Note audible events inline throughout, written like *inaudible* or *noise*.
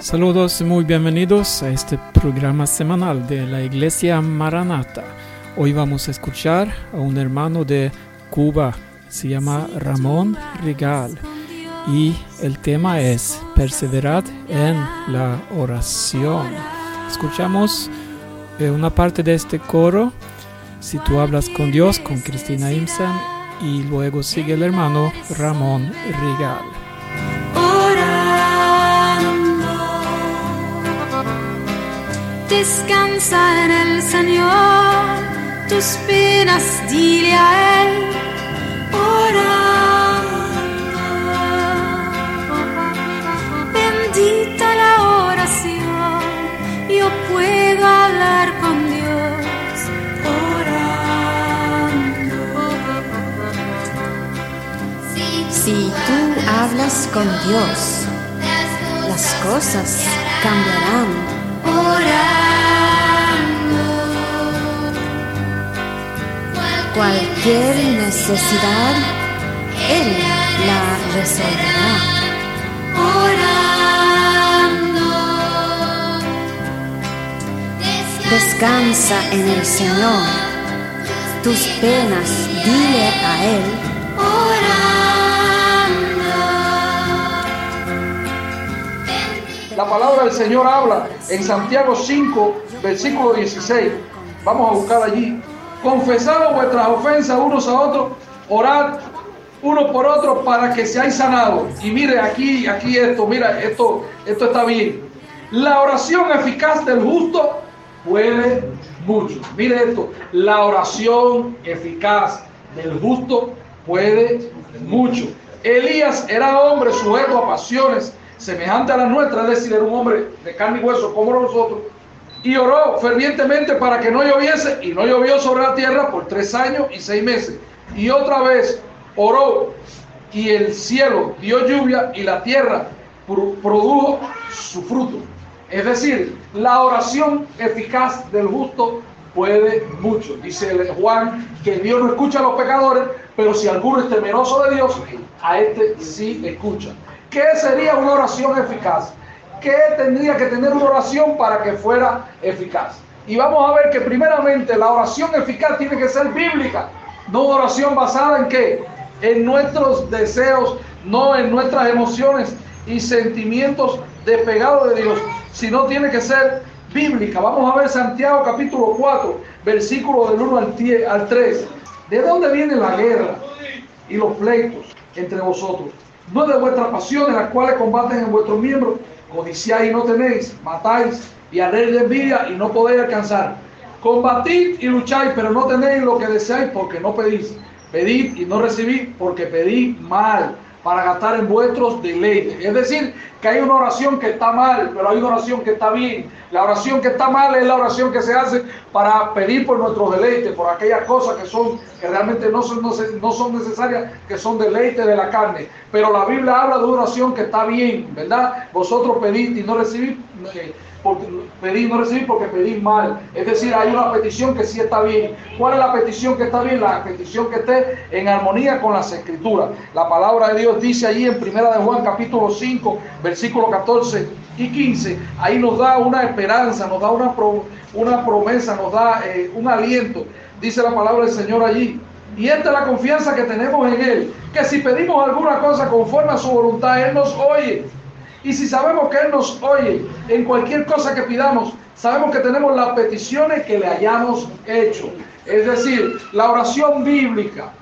Saludos muy bienvenidos a este programa semanal de la Iglesia Maranata. Hoy vamos a escuchar a un hermano de Cuba, se llama Ramón Rigal y el tema es Perseverad en la oración. Escuchamos eh, una parte de este coro, Si tú hablas con Dios, con Cristina Imsen y luego sigue el hermano Ramón Rigal. Descansa en el Señor, tus penas dile a Él, ora. Bendita la oración, yo puedo hablar con Dios, orando. Si tú hablas con Dios, las cosas cambiarán. Cualquier necesidad, Él la resolverá. Descansa en el Señor. Tus penas, dile a Él. La palabra del Señor habla en Santiago 5, versículo 16. Vamos a buscar allí. Confesad vuestras ofensas unos a otros, orad uno por otro para que seáis sanados. Y mire aquí, aquí esto, mira, esto, esto está bien. La oración eficaz del justo puede mucho. Mire esto, la oración eficaz del justo puede mucho. Elías era hombre sujeto a pasiones semejante a la nuestra, es decir, era un hombre de carne y hueso como nosotros, y oró fervientemente para que no lloviese, y no llovió sobre la tierra por tres años y seis meses. Y otra vez oró, y el cielo dio lluvia, y la tierra produjo su fruto. Es decir, la oración eficaz del justo puede mucho. Dice Juan que Dios no escucha a los pecadores, pero si alguno es temeroso de Dios, a este sí escucha. ¿Qué sería una oración eficaz? ¿Qué tendría que tener una oración para que fuera eficaz? Y vamos a ver que primeramente la oración eficaz tiene que ser bíblica, no una oración basada en qué? En nuestros deseos, no en nuestras emociones y sentimientos despegados de Dios, sino tiene que ser bíblica. Vamos a ver Santiago capítulo 4, versículo del 1 al 3. ¿De dónde viene la guerra y los pleitos entre vosotros? no de vuestras pasiones, las cuales combaten en vuestros miembros, codiciáis y no tenéis, matáis y haréis de envidia y no podéis alcanzar. Combatid y lucháis, pero no tenéis lo que deseáis porque no pedís. Pedid y no recibís porque pedís mal para gastar en vuestros deleites. Es decir, que hay una oración que está mal, pero hay una oración que está bien. La oración que está mal es la oración que se hace para pedir por nuestros deleites, por aquellas cosas que son que realmente no son, no, son necesarias, que son deleites de la carne. Pero la Biblia habla de una oración que está bien, ¿verdad? Vosotros pedís y no recibís. Eh, porque pedí no recibí porque pedí mal. Es decir, hay una petición que sí está bien. ¿Cuál es la petición que está bien? La petición que esté en armonía con las escrituras. La palabra de Dios dice allí en Primera de Juan capítulo 5, versículo 14 y 15. Ahí nos da una esperanza, nos da una, una promesa, nos da eh, un aliento. Dice la palabra del Señor allí. Y esta es la confianza que tenemos en Él. Que si pedimos alguna cosa conforme a su voluntad, Él nos oye. Y si sabemos que Él nos oye en cualquier cosa que pidamos, sabemos que tenemos las peticiones que le hayamos hecho. Es decir, la oración bíblica,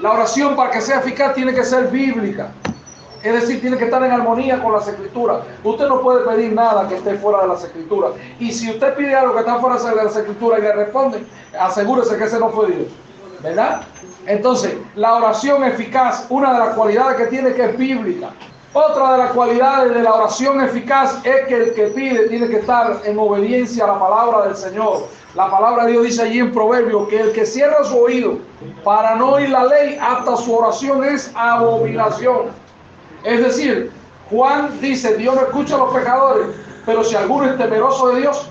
la oración para que sea eficaz tiene que ser bíblica. Es decir, tiene que estar en armonía con las escrituras. Usted no puede pedir nada que esté fuera de las escrituras. Y si usted pide algo que está fuera de las escrituras y le responde, asegúrese que ese no fue Dios. ¿Verdad? Entonces, la oración eficaz, una de las cualidades que tiene que es bíblica. Otra de las cualidades de la oración eficaz es que el que pide tiene que estar en obediencia a la palabra del Señor. La palabra de Dios dice allí en Proverbio que el que cierra su oído para no oír la ley, hasta su oración es abominación. Es decir, Juan dice, Dios no escucha a los pecadores, pero si alguno es temeroso de Dios,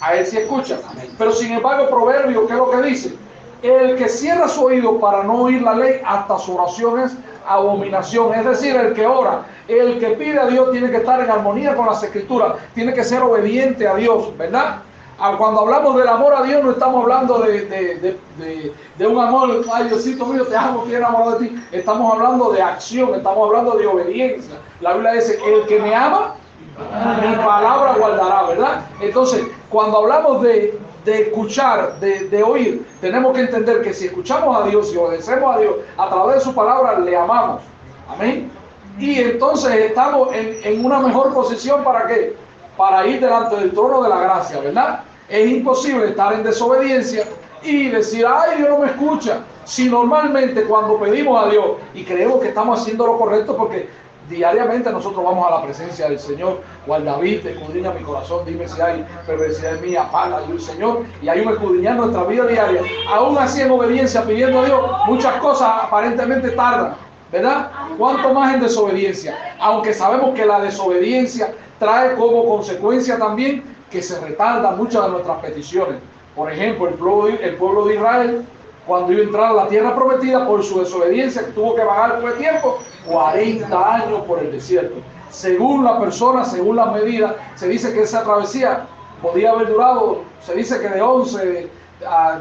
a él sí escucha. Pero sin embargo, Proverbio, ¿qué es lo que dice? El que cierra su oído para no oír la ley, hasta su oración es abominación. Es decir, el que ora, el que pide a Dios tiene que estar en armonía con las escrituras, tiene que ser obediente a Dios, ¿verdad? Cuando hablamos del amor a Dios no estamos hablando de, un amor, ay Diosito mío, te amo, estoy enamorado de ti. Estamos hablando de acción, estamos hablando de obediencia. La Biblia dice, el que me ama, mi palabra guardará, ¿verdad? Entonces, cuando hablamos de, escuchar, de, oír, tenemos que entender que si escuchamos a Dios y obedecemos a Dios a través de su palabra, le amamos. Amén. Y entonces estamos en, en una mejor posición para qué? Para ir delante del trono de la gracia, ¿verdad? Es imposible estar en desobediencia y decir, ay, Dios no me escucha. Si normalmente cuando pedimos a Dios y creemos que estamos haciendo lo correcto, porque diariamente nosotros vamos a la presencia del Señor, cual David, escudriña mi corazón, dime si hay perversidad en mí, apaga el Señor, y hay un escudriñar nuestra vida diaria. Aún así en obediencia, pidiendo a Dios, muchas cosas aparentemente tardan, ¿verdad? ¿Cuánto más en desobediencia? Aunque sabemos que la desobediencia trae como consecuencia también que se retardan muchas de nuestras peticiones. Por ejemplo, el pueblo de Israel, cuando iba a entrar a la tierra prometida, por su desobediencia, tuvo que vagar por el tiempo, 40 años por el desierto. Según la persona, según las medidas, se dice que esa travesía podía haber durado, se dice que de 11,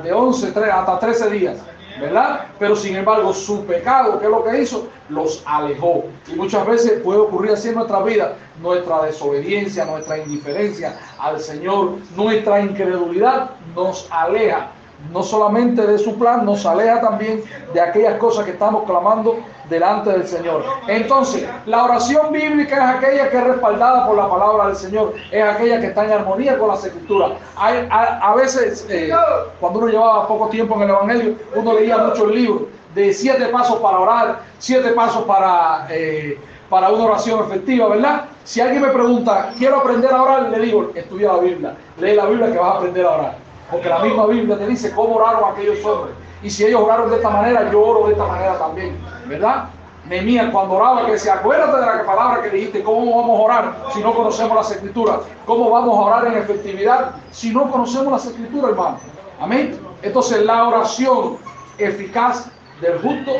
de 11 hasta 13 días. ¿verdad? Pero sin embargo, su pecado, ¿qué es lo que hizo? Los alejó. Y muchas veces puede ocurrir así en nuestra vida, nuestra desobediencia, nuestra indiferencia al Señor, nuestra incredulidad nos aleja no solamente de su plan, nos aleja también de aquellas cosas que estamos clamando delante del Señor. Entonces, la oración bíblica es aquella que es respaldada por la palabra del Señor, es aquella que está en armonía con las escrituras. Hay, a, veces, eh, cuando uno llevaba poco tiempo en el Evangelio, uno leía muchos libros de siete pasos para orar, siete pasos para, eh, para una oración efectiva, ¿verdad? Si alguien me pregunta, quiero aprender a orar, le digo, estudia la Biblia, lee la Biblia que vas a aprender a orar. Porque la misma Biblia te dice cómo oraron aquellos hombres. Y si ellos oraron de esta manera, yo oro de esta manera también. ¿Verdad? Nehemías cuando oraba que decía, acuérdate de la palabra que dijiste, ¿cómo vamos a orar si no conocemos las escrituras? ¿Cómo vamos a orar en efectividad si no conocemos las escrituras, hermano? Amén. Entonces la oración eficaz del justo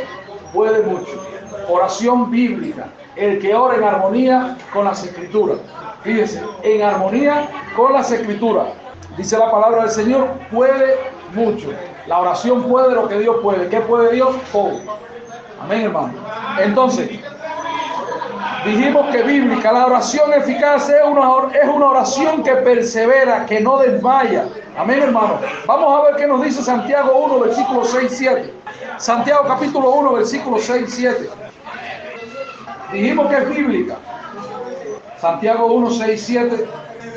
puede mucho. Oración bíblica. El que ora en armonía con las escrituras. Fíjense, en armonía con las escrituras. Dice la palabra del Señor, puede mucho. La oración puede lo que Dios puede. ¿Qué puede Dios? Todo. Amén, hermano. Entonces, dijimos que bíblica, la oración eficaz es una, es una oración que persevera, que no desmaya. Amén, hermano. Vamos a ver qué nos dice Santiago 1, versículo 6, 7. Santiago capítulo 1, versículo 6, 7. Dijimos que es bíblica. Santiago 1, 6, 7.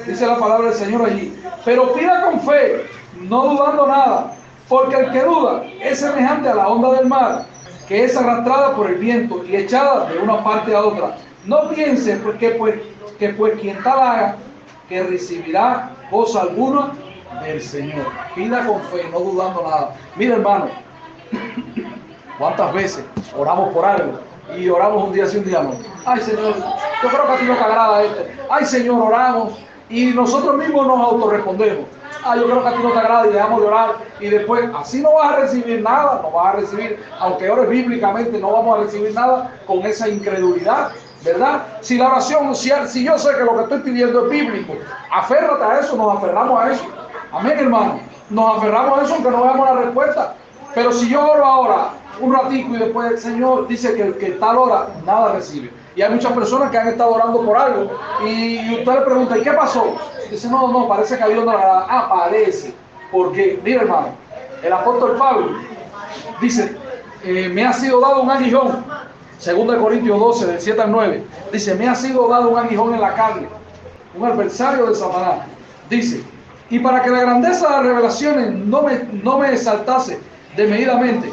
Dice la palabra del Señor allí. Pero pida con fe, no dudando nada, porque el que duda es semejante a la onda del mar, que es arrastrada por el viento y echada de una parte a otra. No piense porque pues, que pues quien tal haga, recibirá cosa alguna del Señor. Pida con fe, no dudando nada. Mira hermano, ¿cuántas veces oramos por algo? Y oramos un día sí, un día no. Ay Señor, yo creo que a ti no te agrada este. Ay Señor, oramos y nosotros mismos nos autorrespondemos. Ah, yo creo que a ti no te agrada y dejamos de orar. Y después, así no vas a recibir nada, no vas a recibir, aunque ores bíblicamente, no vamos a recibir nada con esa incredulidad, ¿verdad? Si la oración, si, si yo sé que lo que estoy pidiendo es bíblico, aférrate a eso, nos aferramos a eso. Amén, hermano. Nos aferramos a eso aunque no veamos la respuesta. Pero si yo oro ahora un ratico y después el Señor dice que el que tal hora nada recibe. Y hay muchas personas que han estado orando por algo y usted le pregunta, ¿y qué pasó? dice, no, no, parece que Dios no le Ah, parece. Porque, mira hermano, el apóstol Pablo dice, eh, me ha sido dado un aguijón. Segunda de Corintios 12, del 7 al 9. Dice, me ha sido dado un aguijón en la carne. Un adversario de Satanás. Dice, y para que la grandeza de las revelaciones no me, no me exaltase desmedidamente,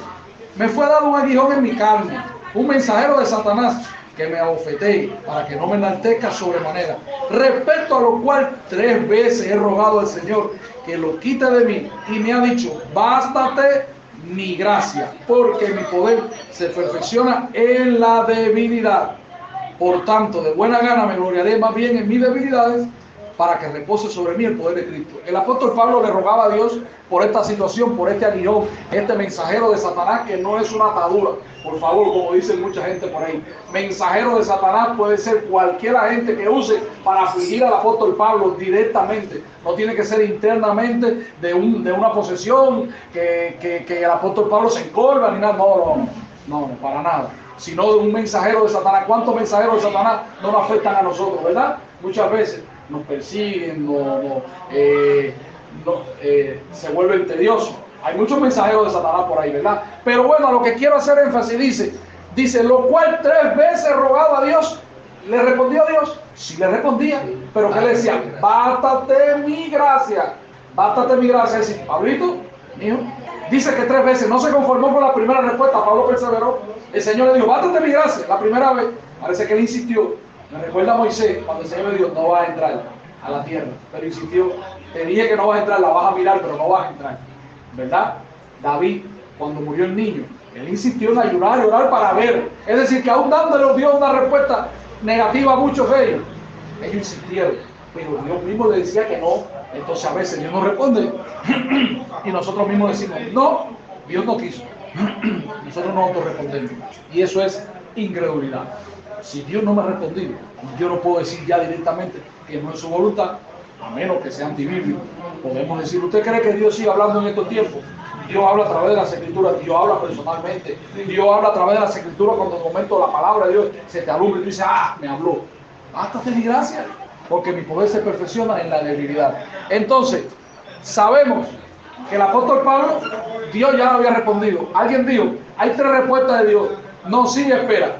me fue dado un aguijón en mi carne, un mensajero de Satanás que me abofetee para que no me enaltezca sobremanera. Respecto a lo cual tres veces he rogado al Señor que lo quite de mí y me ha dicho, bástate mi gracia, porque mi poder se perfecciona en la debilidad. Por tanto, de buena gana me gloriaré más bien en mis debilidades para que repose sobre mí el poder de Cristo. El apóstol Pablo le rogaba a Dios por esta situación, por este aguijón, este mensajero de Satanás que no es una atadura. Por favor, como dicen mucha gente por ahí, mensajero de Satanás puede ser cualquier agente que use para afligir al apóstol Pablo directamente. No tiene que ser internamente de, un, de una posesión, que, que, que el apóstol Pablo se encorva ni nada. No, no, no, no, para nada. Sino de un mensajero de Satanás. ¿Cuántos mensajeros de Satanás no nos afectan a nosotros, verdad? Muchas veces nos persiguen, no, eh, eh, se vuelven tediosos. Hay muchos mensajeros de Satanás por ahí, ¿verdad? Pero bueno, a lo que quiero hacer énfasis dice, dice, lo cual tres veces rogado a Dios, ¿le respondió a Dios? Sí le respondía, pero ¿qué le decía? Bástate mi gracia, bástate mi gracia. Es decir, Pablito, mío, dice que tres veces, no se conformó con la primera respuesta, Pablo perseveró. El Señor le dijo, bástate mi gracia, la primera vez, parece que él insistió, me recuerda Moisés cuando el Señor le dijo, no vas a entrar a la tierra. Pero insistió, te dije que no vas a entrar, la vas a mirar, pero no vas a entrar. ¿Verdad? David, cuando murió el niño, él insistió en ayunar y orar para ver. Es decir, que aún dándole Dios una respuesta negativa a muchos de ellos, ellos insistieron. Pero Dios mismo le decía que no. Entonces a veces Dios no responde. *clears throat* y nosotros mismos decimos, no, Dios no quiso. *clears throat* nosotros no respondemos. Y eso es incredulidad. Si Dios no me ha respondido, yo no puedo decir ya directamente que no es su voluntad, a menos que sea antibíblico. Podemos decir, ¿usted cree que Dios sigue hablando en estos tiempos? Dios habla a través de las escrituras, Dios habla personalmente, Dios habla a través de las escrituras cuando el momento la palabra de Dios se te alumbra y tú dices, ah, me habló. Bástate mi gracia, porque mi poder se perfecciona en la debilidad. Entonces, sabemos que el apóstol Pablo, Dios ya había respondido. Alguien dijo, hay tres respuestas de Dios. No, sí, espera.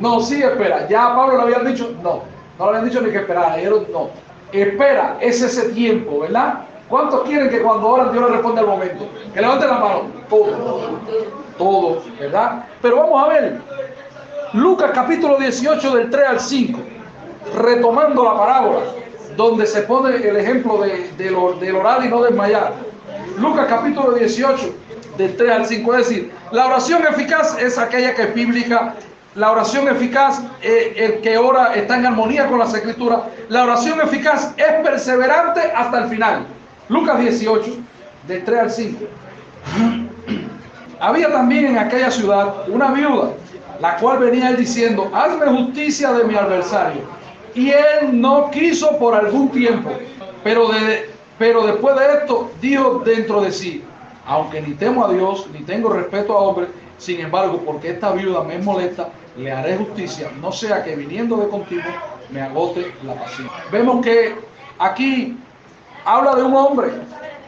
No, sí, espera. Ya a Pablo le habían dicho, no. No le habían dicho ni que esperara. Dijeron, no. Espera, es ese tiempo, ¿verdad? ¿Cuántos quieren que cuando oran Dios le responda al momento? Que levanten la mano. Todos. Todos, ¿verdad? Pero vamos a ver. Lucas capítulo 18 del 3 al 5. Retomando la parábola, donde se pone el ejemplo de, del orar y no desmayar. Lucas capítulo 18 del 3 al 5. Es decir, la oración eficaz es aquella que es bíblica. La oración eficaz, eh, el que ora está en armonía con las escrituras. La oración eficaz es perseverante hasta el final. Lucas 18, del 3 al 5. *clears throat* Había también en aquella ciudad una viuda, la cual venía él diciendo, hazme justicia de mi adversario. Y él no quiso por algún tiempo, pero, de, pero después de esto dijo dentro de sí, aunque ni temo a Dios, ni tengo respeto a hombres, sin embargo, porque esta viuda me molesta, le haré justicia, no sea que viniendo de contigo me agote la paciencia. Vemos que aquí habla de un hombre,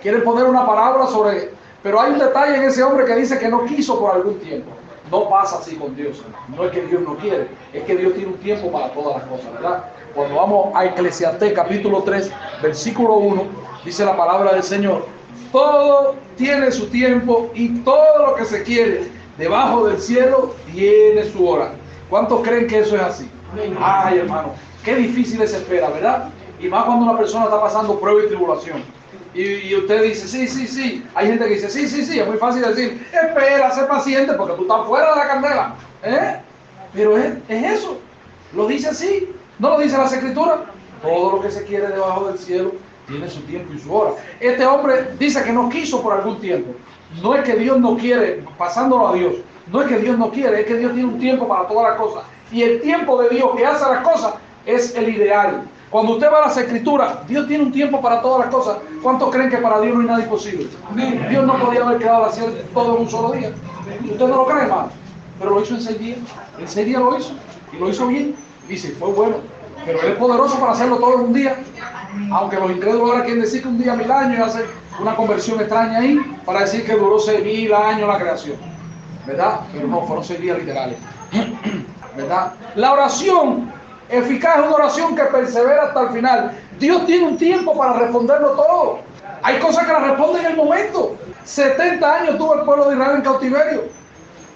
quiere poner una palabra sobre, pero hay un detalle en ese hombre que dice que no quiso por algún tiempo. No pasa así con Dios. No es que Dios no quiere, es que Dios tiene un tiempo para todas las cosas, ¿verdad? Cuando vamos a Eclesiastés capítulo 3, versículo 1, dice la palabra del Señor, todo tiene su tiempo y todo lo que se quiere debajo del cielo tiene su hora. ¿Cuántos creen que eso es así? Ay, hermano, qué difícil es espera, ¿verdad? Y más cuando una persona está pasando prueba y tribulación. Y, usted dice, sí, sí, sí. Hay gente que dice, sí, sí, sí. Es muy fácil decir, espera, sé paciente porque tú estás fuera de la candela. ¿Eh? Pero es, es eso. Lo dice así. No lo dice las escrituras. Todo lo que se quiere debajo del cielo tiene su tiempo y su hora. Este hombre dice que no quiso por algún tiempo. No es que Dios no quiere, pasándolo a Dios, no es que Dios no quiere, es que Dios tiene un tiempo para todas las cosas. Y el tiempo de Dios que hace las cosas es el ideal. Cuando usted va a las escrituras, Dios tiene un tiempo para todas las cosas. ¿Cuántos creen que para Dios no hay nada imposible? Dios no podía haber quedado hacer todo en un solo día. Usted no lo cree, hermano. Pero lo hizo en seis días. En seis días lo hizo. Y lo hizo bien. Dice, fue bueno. Pero Él es poderoso para hacerlo todo en un día. Aunque los incrédulos ahora quieren decir que un día mil años y hacer una conversión extraña ahí para decir que duró seis mil años la creación. ¿Verdad? Pero no, fueron seis días literales. *clears throat* ¿Verdad? La oración eficaz es una oración que persevera hasta el final. Dios tiene un tiempo para responderlo todo. Hay cosas que la responden en el momento. 70 años tuvo el pueblo de Israel en cautiverio.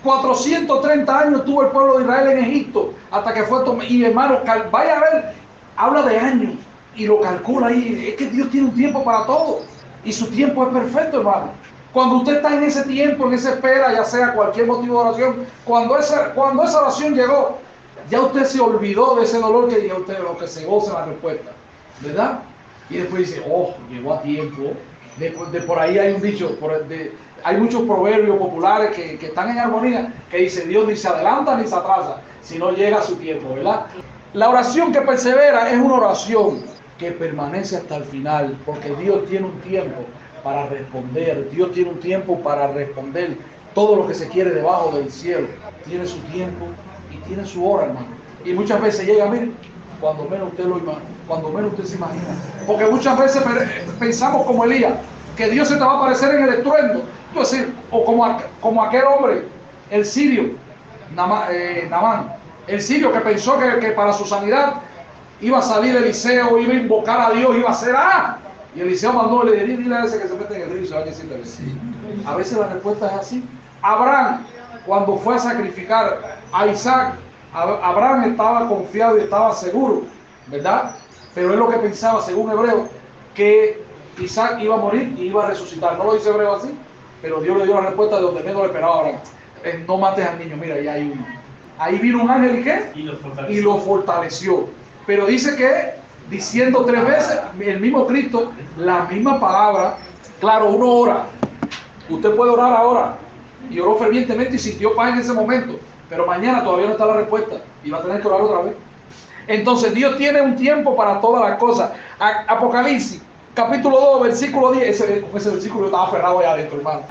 430 años tuvo el pueblo de Israel en Egipto hasta que fue tomado. Y hermano, vaya a ver, habla de años y lo calcula ahí. Es que Dios tiene un tiempo para todo. Y su tiempo es perfecto, hermano. Cuando usted está en ese tiempo, en esa espera, ya sea cualquier motivo de oración, cuando esa, cuando esa oración llegó, ya usted se olvidó de ese dolor que ya usted lo que se goza la respuesta. ¿verdad? Y después dice, oh, llegó a tiempo. De, por ahí hay un dicho, por, de, hay muchos proverbios populares que, que, están en armonía, que dice, Dios ni se adelanta ni se atrasa, si no llega a su tiempo, ¿verdad? La oración que persevera es una oración que permanece hasta el final, porque Dios tiene un tiempo para responder, Dios tiene un tiempo para responder todo lo que se quiere debajo del cielo, tiene su tiempo y tiene su hora, hermano. Y muchas veces llega, mire, cuando menos usted lo imagina, cuando menos usted se imagina. Porque muchas veces pensamos como Elías, que Dios se te va a aparecer en el estruendo. O como, como aquel hombre, el sirio, eh, Namán, el sirio que pensó que, para su sanidad iba a salir Eliseo, iba a invocar a Dios, iba a hacer ¡ah! Y Eliseo mandó, le diría, dile a ese que se mete en el río y se vaya a A veces la respuesta es así. Abraham, cuando fue a sacrificar a Isaac, Abraham estaba confiado y estaba seguro, ¿verdad? Pero él lo que pensaba, según Hebreo, que Isaac iba a morir y iba a resucitar. No lo dice Hebreo así, pero Dios le dio la respuesta de donde menos lo esperaba Abraham. No mates al niño, mira, ahí hay uno. Ahí vino un ángel y qué? Y lo fortaleció. Pero dice que diciendo tres veces el mismo Cristo, la misma palabra, claro, uno ora. Usted puede orar ahora. Y oró fervientemente y sintió paz en ese momento. Pero mañana todavía no está la respuesta y va a tener que orar otra vez. Entonces Dios tiene un tiempo para todas las cosas. Apocalipsis, capítulo 2, versículo 10. Ese, versículo yo estaba aferrado allá adentro, hermano.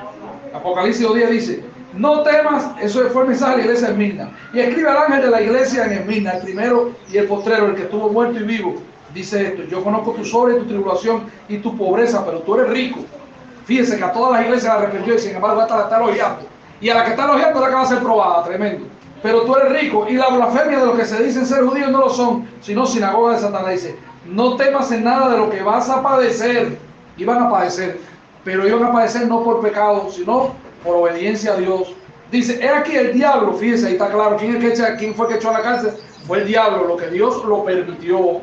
Apocalipsis 2, 10 dice, no temas, eso fue el mensaje de la iglesia de Esmirna. Y escribe al ángel de la iglesia en Esmirna, el primero y el postrero, el que estuvo muerto y vivo. Dice esto, yo conozco tu sobre y tu tribulación y tu pobreza, pero tú eres rico. Fíjese que a todas las iglesias la arrepintió y sin embargo esta la está elogiando. Y a la que está elogiando la que va a ser probada, tremendo. Pero tú eres rico y la blasfemia de los que se dicen ser judíos no lo son, sino sinagoga de Satanás. Dice, no temas en nada de lo que vas a padecer. Iban a padecer, pero iban a padecer no por pecado, sino por obediencia a Dios. Dice, he aquí el diablo, fíjese, ahí está claro, ¿quién, es que quién fue que echó a la cárcel? Fue el diablo, lo que Dios lo permitió.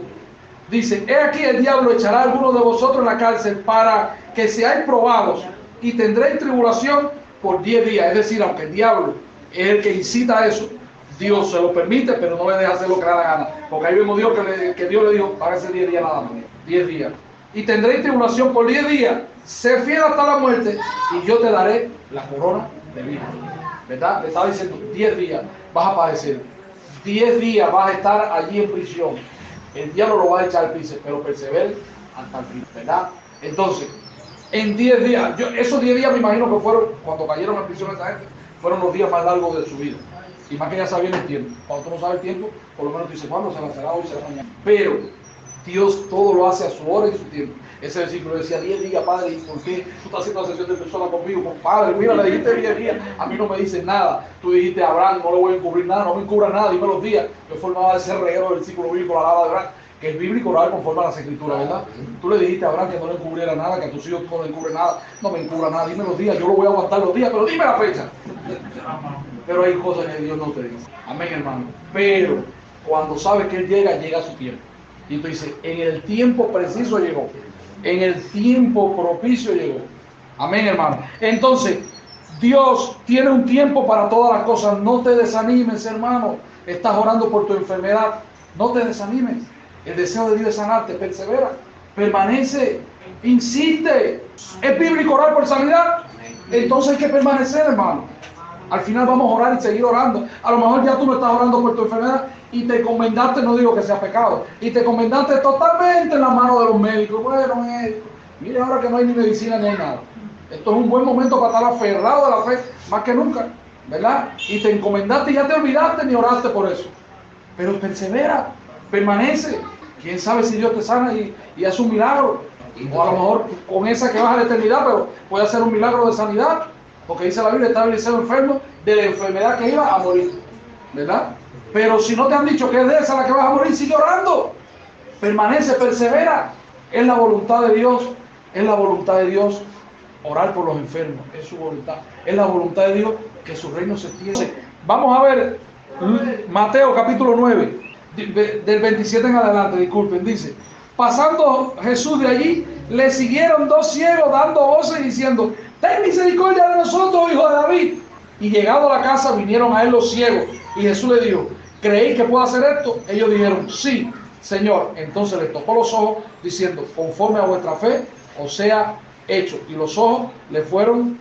Dice, he aquí el diablo echará a algunos de vosotros en la cárcel para que seáis probados y tendréis tribulación por 10 días. Es decir, aunque el diablo es el que incita a eso, Dios se lo permite, pero no le deja hacer lo que le da la gana. Porque ahí vemos Dios que, que Dios le dijo, para ese 10 días nada más. 10 días. Y tendréis tribulación por 10 días. Sé fiel hasta la muerte y yo te daré la corona de vida. ¿Verdad? Le estaba diciendo, 10 días vas a padecer. 10 días vas a estar allí en prisión. El diablo lo va a echar al piso, pero persevere hasta el fin. ¿Verdad? Entonces, en 10 días. Esos 10 días me imagino que fueron, cuando cayeron en prisión esa gente, fueron los días más largos de su vida. Y más que ya sabían el tiempo. Cuando tú no sabes el tiempo, por lo menos tú dices, ¿cuándo se será hoy, será mañana? Pero Dios todo lo hace a su hora y su tiempo. Ese versículo decía 10 días, Padre, ¿y por qué tú estás haciendo la sesión de persona conmigo? Pues, padre, mira, le dijiste 10 días, a mí no me dices nada. Tú dijiste, Abraham, no le voy a encubrir nada, no me encubra nada, dime los días. Yo formaba ese reguero del versículo bíblico, la lava de Abraham que es bíblico orar conforme a las escrituras, ¿verdad? Tú le dijiste a Abraham que no le encubriera nada, que a tus hijos no le encubre nada, no me encubra nada, dime los días, yo lo voy a aguantar los días, pero dime la fecha. Pero hay cosas que Dios no te dice. Amén, hermano. Pero cuando sabes que Él llega, llega a su tiempo. Y tú dices, en el tiempo preciso llegó. En el tiempo propicio llegó. Amén, hermano. Entonces, Dios tiene un tiempo para todas las cosas. No te desanimes, hermano. Estás orando por tu enfermedad. No te desanimes. El deseo de Dios es sanarte, persevera, permanece, insiste. ¿Es bíblico orar por sanidad? Entonces hay que permanecer, hermano. Al final vamos a orar y seguir orando. A lo mejor ya tú no estás orando por tu enfermedad y te encomendaste, no digo que sea pecado, y te encomendaste totalmente en la mano de los médicos. Bueno, médico, mire ahora que no hay ni medicina ni hay nada. Esto es un buen momento para estar aferrado a la fe, más que nunca, ¿verdad? Y te encomendaste y ya te olvidaste ni oraste por eso. Pero persevera, permanece. Quién sabe si Dios te sana y, y hace un milagro. O a lo mejor con esa que vas a la eternidad, pero puede hacer un milagro de sanidad. Porque dice la Biblia, estaba Eliseo enfermo de la enfermedad que iba a morir. ¿Verdad? Pero si no te han dicho que es de esa la que vas a morir, sigue orando. Permanece, persevera. Es la voluntad de Dios. Es la voluntad de Dios orar por los enfermos. Es su voluntad. Es la voluntad de Dios que su reino se extienda. Vamos a ver Mateo capítulo 9 del 27 en adelante, disculpen, dice, pasando Jesús de allí, le siguieron dos ciegos dando voces diciendo, ten misericordia de nosotros, hijo de David. Y llegado a la casa vinieron a él los ciegos y Jesús le dijo, ¿creéis que puedo hacer esto? Ellos dijeron, sí. Señor. Entonces le tocó los ojos diciendo, conforme a vuestra fe, o sea, hecho. Y los ojos le fueron,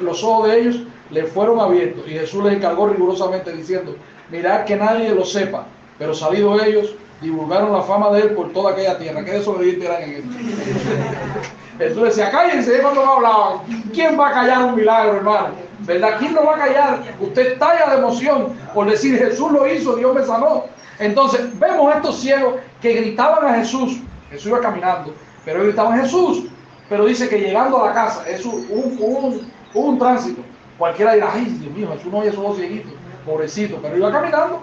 los ojos de ellos le fueron abiertos. Y Jesús les encargó rigurosamente diciendo, mirad que nadie lo sepa. Pero salidos ellos, divulgaron la fama de él por toda aquella tierra. ¿Qué desobedientes eran en esto? *laughs* Jesús decía, cállense cuando no hablaban. ¿Quién va a callar un milagro, hermano? ¿Verdad? ¿Quién lo va a callar? Usted estalla de emoción por decir, Jesús lo hizo, Dios me sanó. Entonces, vemos a estos ciegos que gritaban a Jesús. Jesús iba caminando, pero ellos gritaban Jesús. Pero dice que llegando a la casa, es un, un, un, tránsito. Cualquiera dirá, ay, Dios mío, Jesús no oye esos dos cieguitos, pobrecito, pero iba caminando.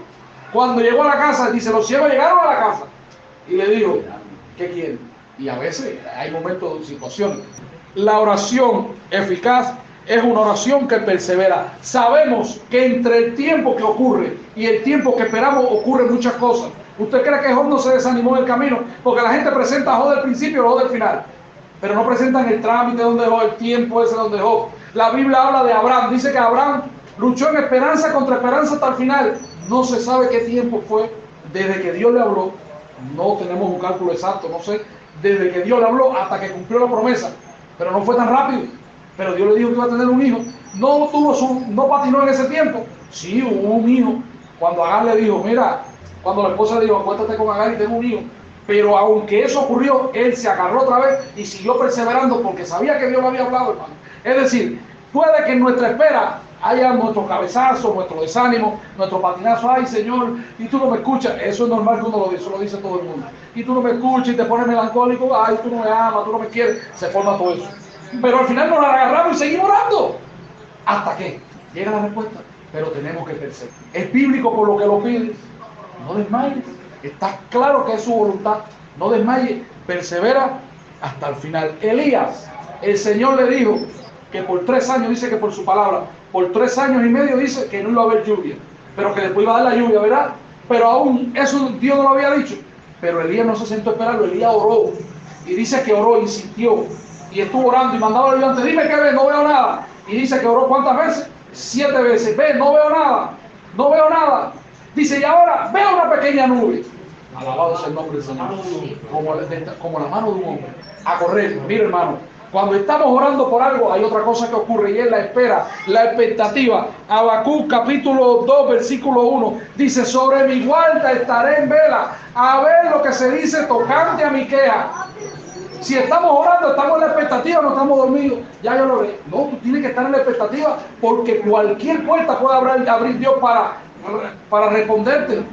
Cuando llegó a la casa, dice, los ciegos llegaron a la casa y le dijo, ¿qué quieren? Y a veces hay momentos de situaciones. La oración eficaz es una oración que persevera. Sabemos que entre el tiempo que ocurre y el tiempo que esperamos ocurren muchas cosas. ¿Usted cree que Job no se desanimó del camino? Porque la gente presenta a Job del principio y Job del final. Pero no presentan el trámite donde Job, el tiempo ese donde Job. La Biblia habla de Abraham. Dice que Abraham luchó en esperanza contra esperanza hasta el final. No se sabe qué tiempo fue desde que Dios le habló. No tenemos un cálculo exacto, no sé. Desde que Dios le habló hasta que cumplió la promesa. Pero no fue tan rápido. Pero Dios le dijo que iba a tener un hijo. No tuvo su, no patinó en ese tiempo. Sí, hubo un hijo. Cuando Agar le dijo, mira, cuando la esposa le dijo, acuéstate con Agar y tengo un hijo. Pero aunque eso ocurrió, él se agarró otra vez y siguió perseverando porque sabía que Dios le había hablado, hermano. Es decir, puede que en nuestra espera haya nuestro cabezazo, nuestro desánimo, nuestro patinazo, ay Señor, y tú no me escuchas, eso es normal que uno lo dice, lo dice todo el mundo. Y tú no me escuchas y te pones melancólico, ay, tú no me amas, tú no me quieres, se forma todo eso. Pero al final nos la agarramos y seguimos orando. ¿Hasta que Llega la respuesta. Pero tenemos que perseverar. Es bíblico por lo que lo pides. No desmayes. Está claro que es su voluntad. No desmayes. Persevera hasta el final. Elías, el Señor le dijo que por tres años, dice que por su palabra, por tres años y medio dice que no iba a haber lluvia. Pero que después iba a dar la lluvia, ¿verdad? Pero aún eso Dios no lo había dicho. Pero Elías no se sentó a esperarlo. Elías oró. Y dice que oró, insistió y estuvo orando y mandaba al ayudante, dime qué ve, no veo nada. Y dice que oró cuántas veces? Siete veces. Ve, no veo nada, no veo nada. Dice, y ahora veo una pequeña nube. Alabado sea el nombre del Señor. Como, como la mano de un hombre. A correr. Mira, hermano, cuando estamos orando por algo, hay otra cosa que ocurre y es la espera, la expectativa. Habacuc capítulo 2, versículo 1 dice: Sobre mi guarda estaré en vela, a ver lo que se dice tocante a mi queja. Si estamos orando, estamos en la expectativa, no estamos dormidos. Ya yo lo ve. No, tú tienes que estar en la expectativa porque cualquier puerta puede abrir, abrir Dios para, para responderte.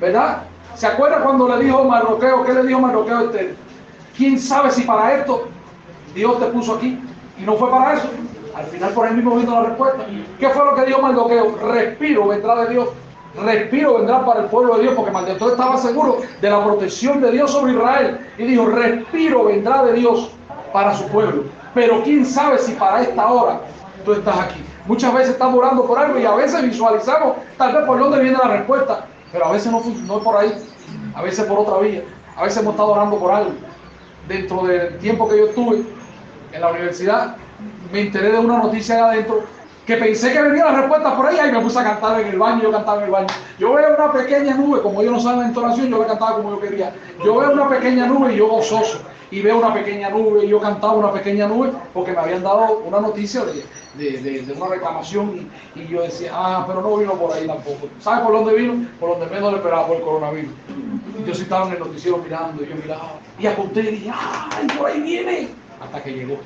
¿Verdad? ¿Se acuerda cuando le dijo Marroqueo? ¿Qué le dijo Marroqueo a usted? ¿Quién sabe si para esto Dios te puso aquí? Y no fue para eso. Al final por él mismo vino la respuesta. ¿Qué fue lo que dijo Mardoqueo? Respiro vendrá de Dios respiro vendrá para el pueblo de Dios, porque Mardoqueo estaba seguro de la protección de Dios sobre Israel. Y dijo, respiro vendrá de Dios para su pueblo. Pero quién sabe si para esta hora tú estás aquí. Muchas veces estamos orando por algo y a veces visualizamos tal vez por dónde viene la respuesta, pero a veces no, no es por ahí, a veces por otra vía. A veces hemos estado orando por algo. Dentro del tiempo que yo estuve en la universidad, me enteré de una noticia allá adentro que pensé que venía la respuesta por ahí y me puse a cantar en el baño, yo cantaba en el baño. Yo veo una pequeña nube, como ellos no saben la entonación, yo la cantaba como yo quería. Yo veo una pequeña nube y yo gozoso. Y veo una pequeña nube y yo cantaba una pequeña nube porque me habían dado una noticia de, de, una reclamación y, yo decía, ah, pero no vino por ahí tampoco. ¿Sabes por dónde vino? Por donde menos le esperaba por el coronavirus. Y yo sí estaba en el noticiero mirando y yo miraba y apunté y dije, ¡ay, por ahí viene! Hasta que llegó,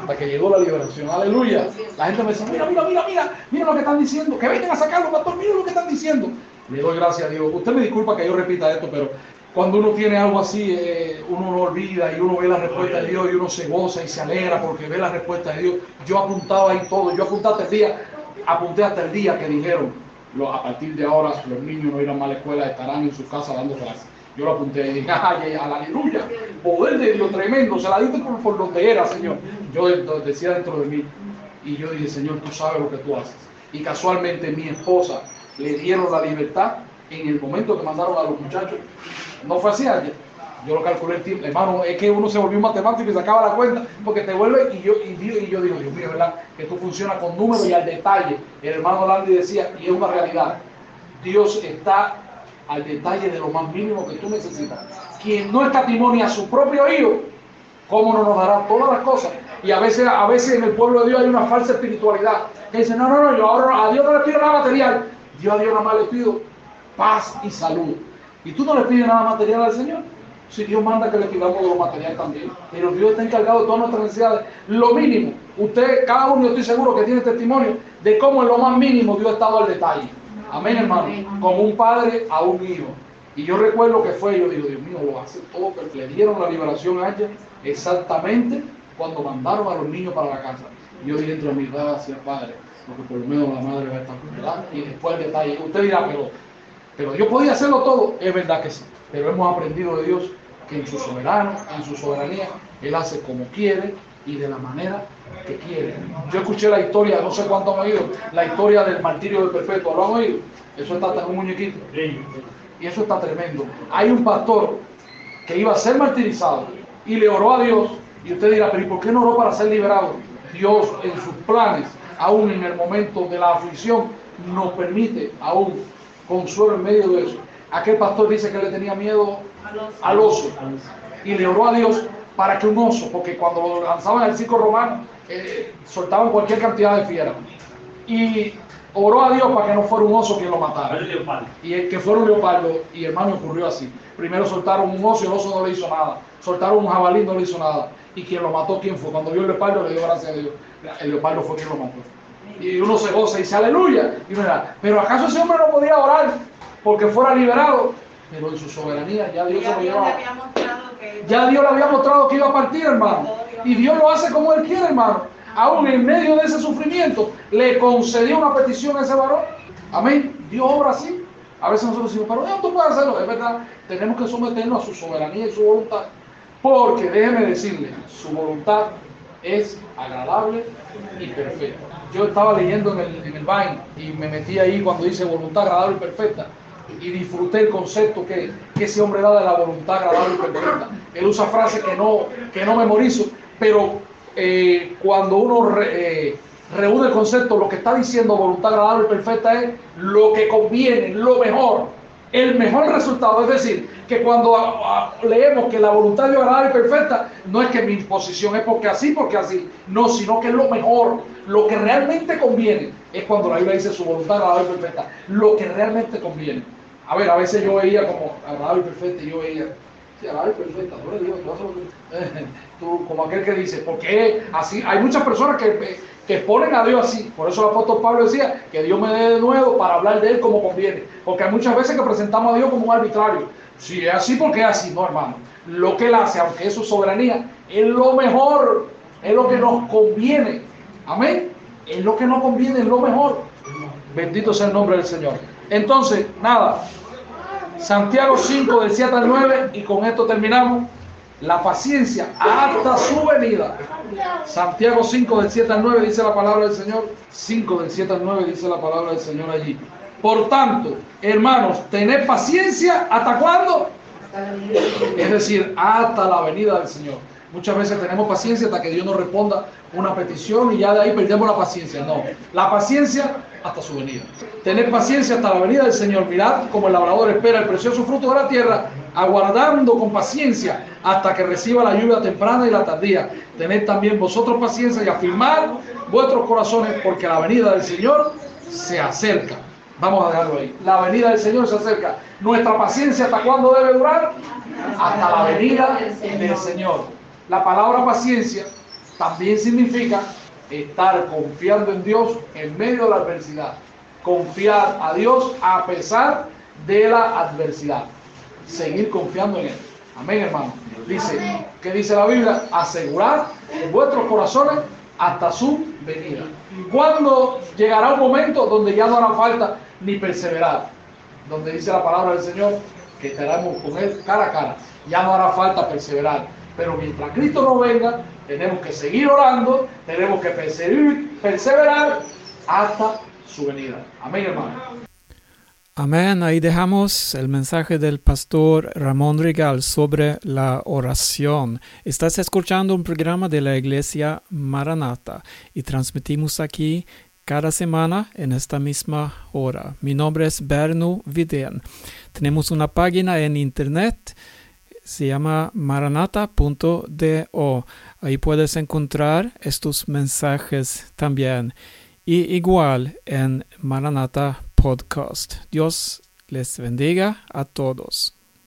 hasta que llegó la liberación. Aleluya. La gente me dice, mira, mira, mira, mira, mira lo que están diciendo, que vengan a sacarlo, pastor, mira lo que están diciendo. Le doy gracias a Dios. Usted me disculpa que yo repita esto, pero cuando uno tiene algo así, eh, uno no olvida y uno ve la respuesta de Dios y uno se goza y se alegra porque ve la respuesta de Dios. Yo apuntaba ahí todo, yo apunté hasta el día, apunté hasta el día que dijeron, a partir de ahora los niños no irán a la escuela, estarán en su casa dando clases. Yo lo apunté y dije, *laughs* ay, aleluya, poder de Dios tremendo, se la diste por, donde era, Señor. Yo decía dentro de mí, y yo dije, Señor, tú sabes lo que tú haces. Y casualmente mi esposa le dieron la libertad en el momento que mandaron a los muchachos. No fue así ayer. Yo lo calculé el tiempo. Hermano, es que uno se volvió matemático y sacaba la cuenta porque te vuelve y yo, y, y yo digo, Dios mío, ¿verdad? Que tú funcionas con números y al detalle. El hermano Landy decía, y es una realidad, Dios está al detalle de lo más mínimo que tú necesitas quien no escatimonia a su propio hijo, ¿cómo no nos dará todas las cosas? Y a veces, a veces en el pueblo de Dios hay una falsa espiritualidad que dice, no, no, no, yo ahora a Dios no le pido nada material, yo a Dios nada más le pido paz y salud. Y tú no le pides nada material al Señor. Si Dios manda que le pidamos lo material también. Pero Dios está encargado de todas nuestras necesidades. Lo mínimo. Usted, cada uno, yo estoy seguro que tiene testimonio de cómo en lo más mínimo Dios ha estado al detalle. Amén, hermano. Como un padre a un hijo. Y yo recuerdo que fue, yo digo, Dios mío, lo hace todo, pero le dieron la liberación a ella exactamente cuando mandaron a los niños para la casa. Y yo dije entre mi gracias, Padre, porque por lo menos la madre va a estar cuidada. Y después el detalle, usted dirá, pero, pero yo podía hacerlo todo. Es verdad que sí, pero hemos aprendido de Dios que en su soberano, en su soberanía, Él hace como quiere y de la manera que quiere. Yo escuché la historia, no sé cuánto han oído, la historia del martirio del perpetuo, ¿lo han oído? Eso está hasta en un muñequito. Y eso está tremendo. Hay un pastor que iba a ser martirizado y le oró a Dios. Y usted dirá, pero ¿y por qué no oró para ser liberado? Dios en sus planes, aún en el momento de la aflicción, nos permite aún consuelo en medio de eso. Aquel pastor dice que le tenía miedo al oso y le oró a Dios para que un oso, porque cuando lo lanzaban al circo romano, eh, soltaban cualquier cantidad de fieras. Y oró a Dios para que no fuera un oso quien lo matara. Y el que fuera un leopardo, y hermano ocurrió así. Primero soltaron un oso y el oso no le hizo nada. Soltaron un jabalí y no le hizo nada. Y quien lo mató, ¿quién fue? Cuando vio el leopardo le dio gracias a Dios. El leopardo fue quien lo mató. Y uno se goza y dice aleluya. Y uno dirá, pero ¿acaso ese hombre no podía orar porque fuera liberado? Pero en su soberanía ya Dios se lo llevaba. Ya Dios le había mostrado que iba a partir, hermano. Y Dios lo hace como Él quiere, hermano. Aún en medio de ese sufrimiento, le concedió una petición a ese varón. Amén. Dios obra así. A veces nosotros decimos, pero no, tú puedes hacerlo. Es verdad, tenemos que someternos a su soberanía y su voluntad. Porque déjeme decirle, su voluntad es agradable y perfecta. Yo estaba leyendo en el, en el Vine y me metí ahí cuando dice voluntad agradable y perfecta y disfruté el concepto que, que, ese hombre da de la voluntad agradable y perfecta. Él usa frases que no, que no memorizo, pero eh, cuando uno eh, reúne el concepto, lo que está diciendo voluntad agradable y perfecta es lo que conviene, lo mejor, el mejor resultado. Es decir, que cuando a, a, leemos que la voluntad de agradable y perfecta, no es que mi imposición es porque así, porque así, no, sino que es lo mejor, lo que realmente conviene, es cuando la Biblia dice su voluntad agradable y perfecta, lo que realmente conviene. A ver, a veces yo veía como agradable y perfecta y yo veía, *laughs* tú como aquel que dice, porque así, hay muchas personas que, que ponen a Dios así, por eso el apóstol Pablo decía, que Dios me dé de nuevo para hablar de Él como conviene, porque hay muchas veces que presentamos a Dios como un arbitrario, si es así, porque es así, no hermano, lo que Él hace, aunque es su soberanía, es lo mejor, es lo que nos conviene, amén, es lo que nos conviene, es lo mejor, bendito sea el nombre del Señor. Entonces, nada, Santiago 5 del 7 al 9 y con esto terminamos. La paciencia hasta su venida. Santiago 5 del 7 al 9 dice la palabra del Señor. 5 del 7 al 9 dice la palabra del Señor allí. Por tanto, hermanos, tened paciencia hasta cuándo? Es decir, hasta la venida del Señor. Muchas veces tenemos paciencia hasta que Dios nos responda una petición y ya de ahí perdemos la paciencia. No, la paciencia hasta su venida. Tener paciencia hasta la venida del Señor. Mirad como el labrador espera el precioso fruto de la tierra, aguardando con paciencia hasta que reciba la lluvia temprana y la tardía. Tened también vosotros paciencia y afirmar vuestros corazones porque la venida del Señor se acerca. Vamos a dejarlo ahí. La venida del Señor se acerca. Nuestra paciencia hasta cuándo debe durar? Hasta la venida del Señor. La palabra paciencia también significa estar confiando en Dios en medio de la adversidad. Confiar a Dios a pesar de la adversidad. Seguir confiando en Él. Amén, hermano. Dice, ¿qué dice la Biblia? Asegurar vuestros corazones hasta su venida. ¿Cuándo llegará un momento donde ya no hará falta ni perseverar? Donde dice la palabra del Señor que estaremos con Él cara a cara. Ya no hará falta perseverar. Pero mientras Cristo no venga, tenemos que seguir orando, tenemos que perseverar hasta su venida. Amén, hermano. Amén. Ahí dejamos el mensaje del pastor Ramón Regal sobre la oración. Estás escuchando un programa de la iglesia Maranata y transmitimos aquí cada semana en esta misma hora. Mi nombre es Berno Vidén. Tenemos una página en internet Se llama maranata.do. Ahí puedes encontrar estos mensajes también. Y igual en Maranata Podcast. Dios les bendiga a todos.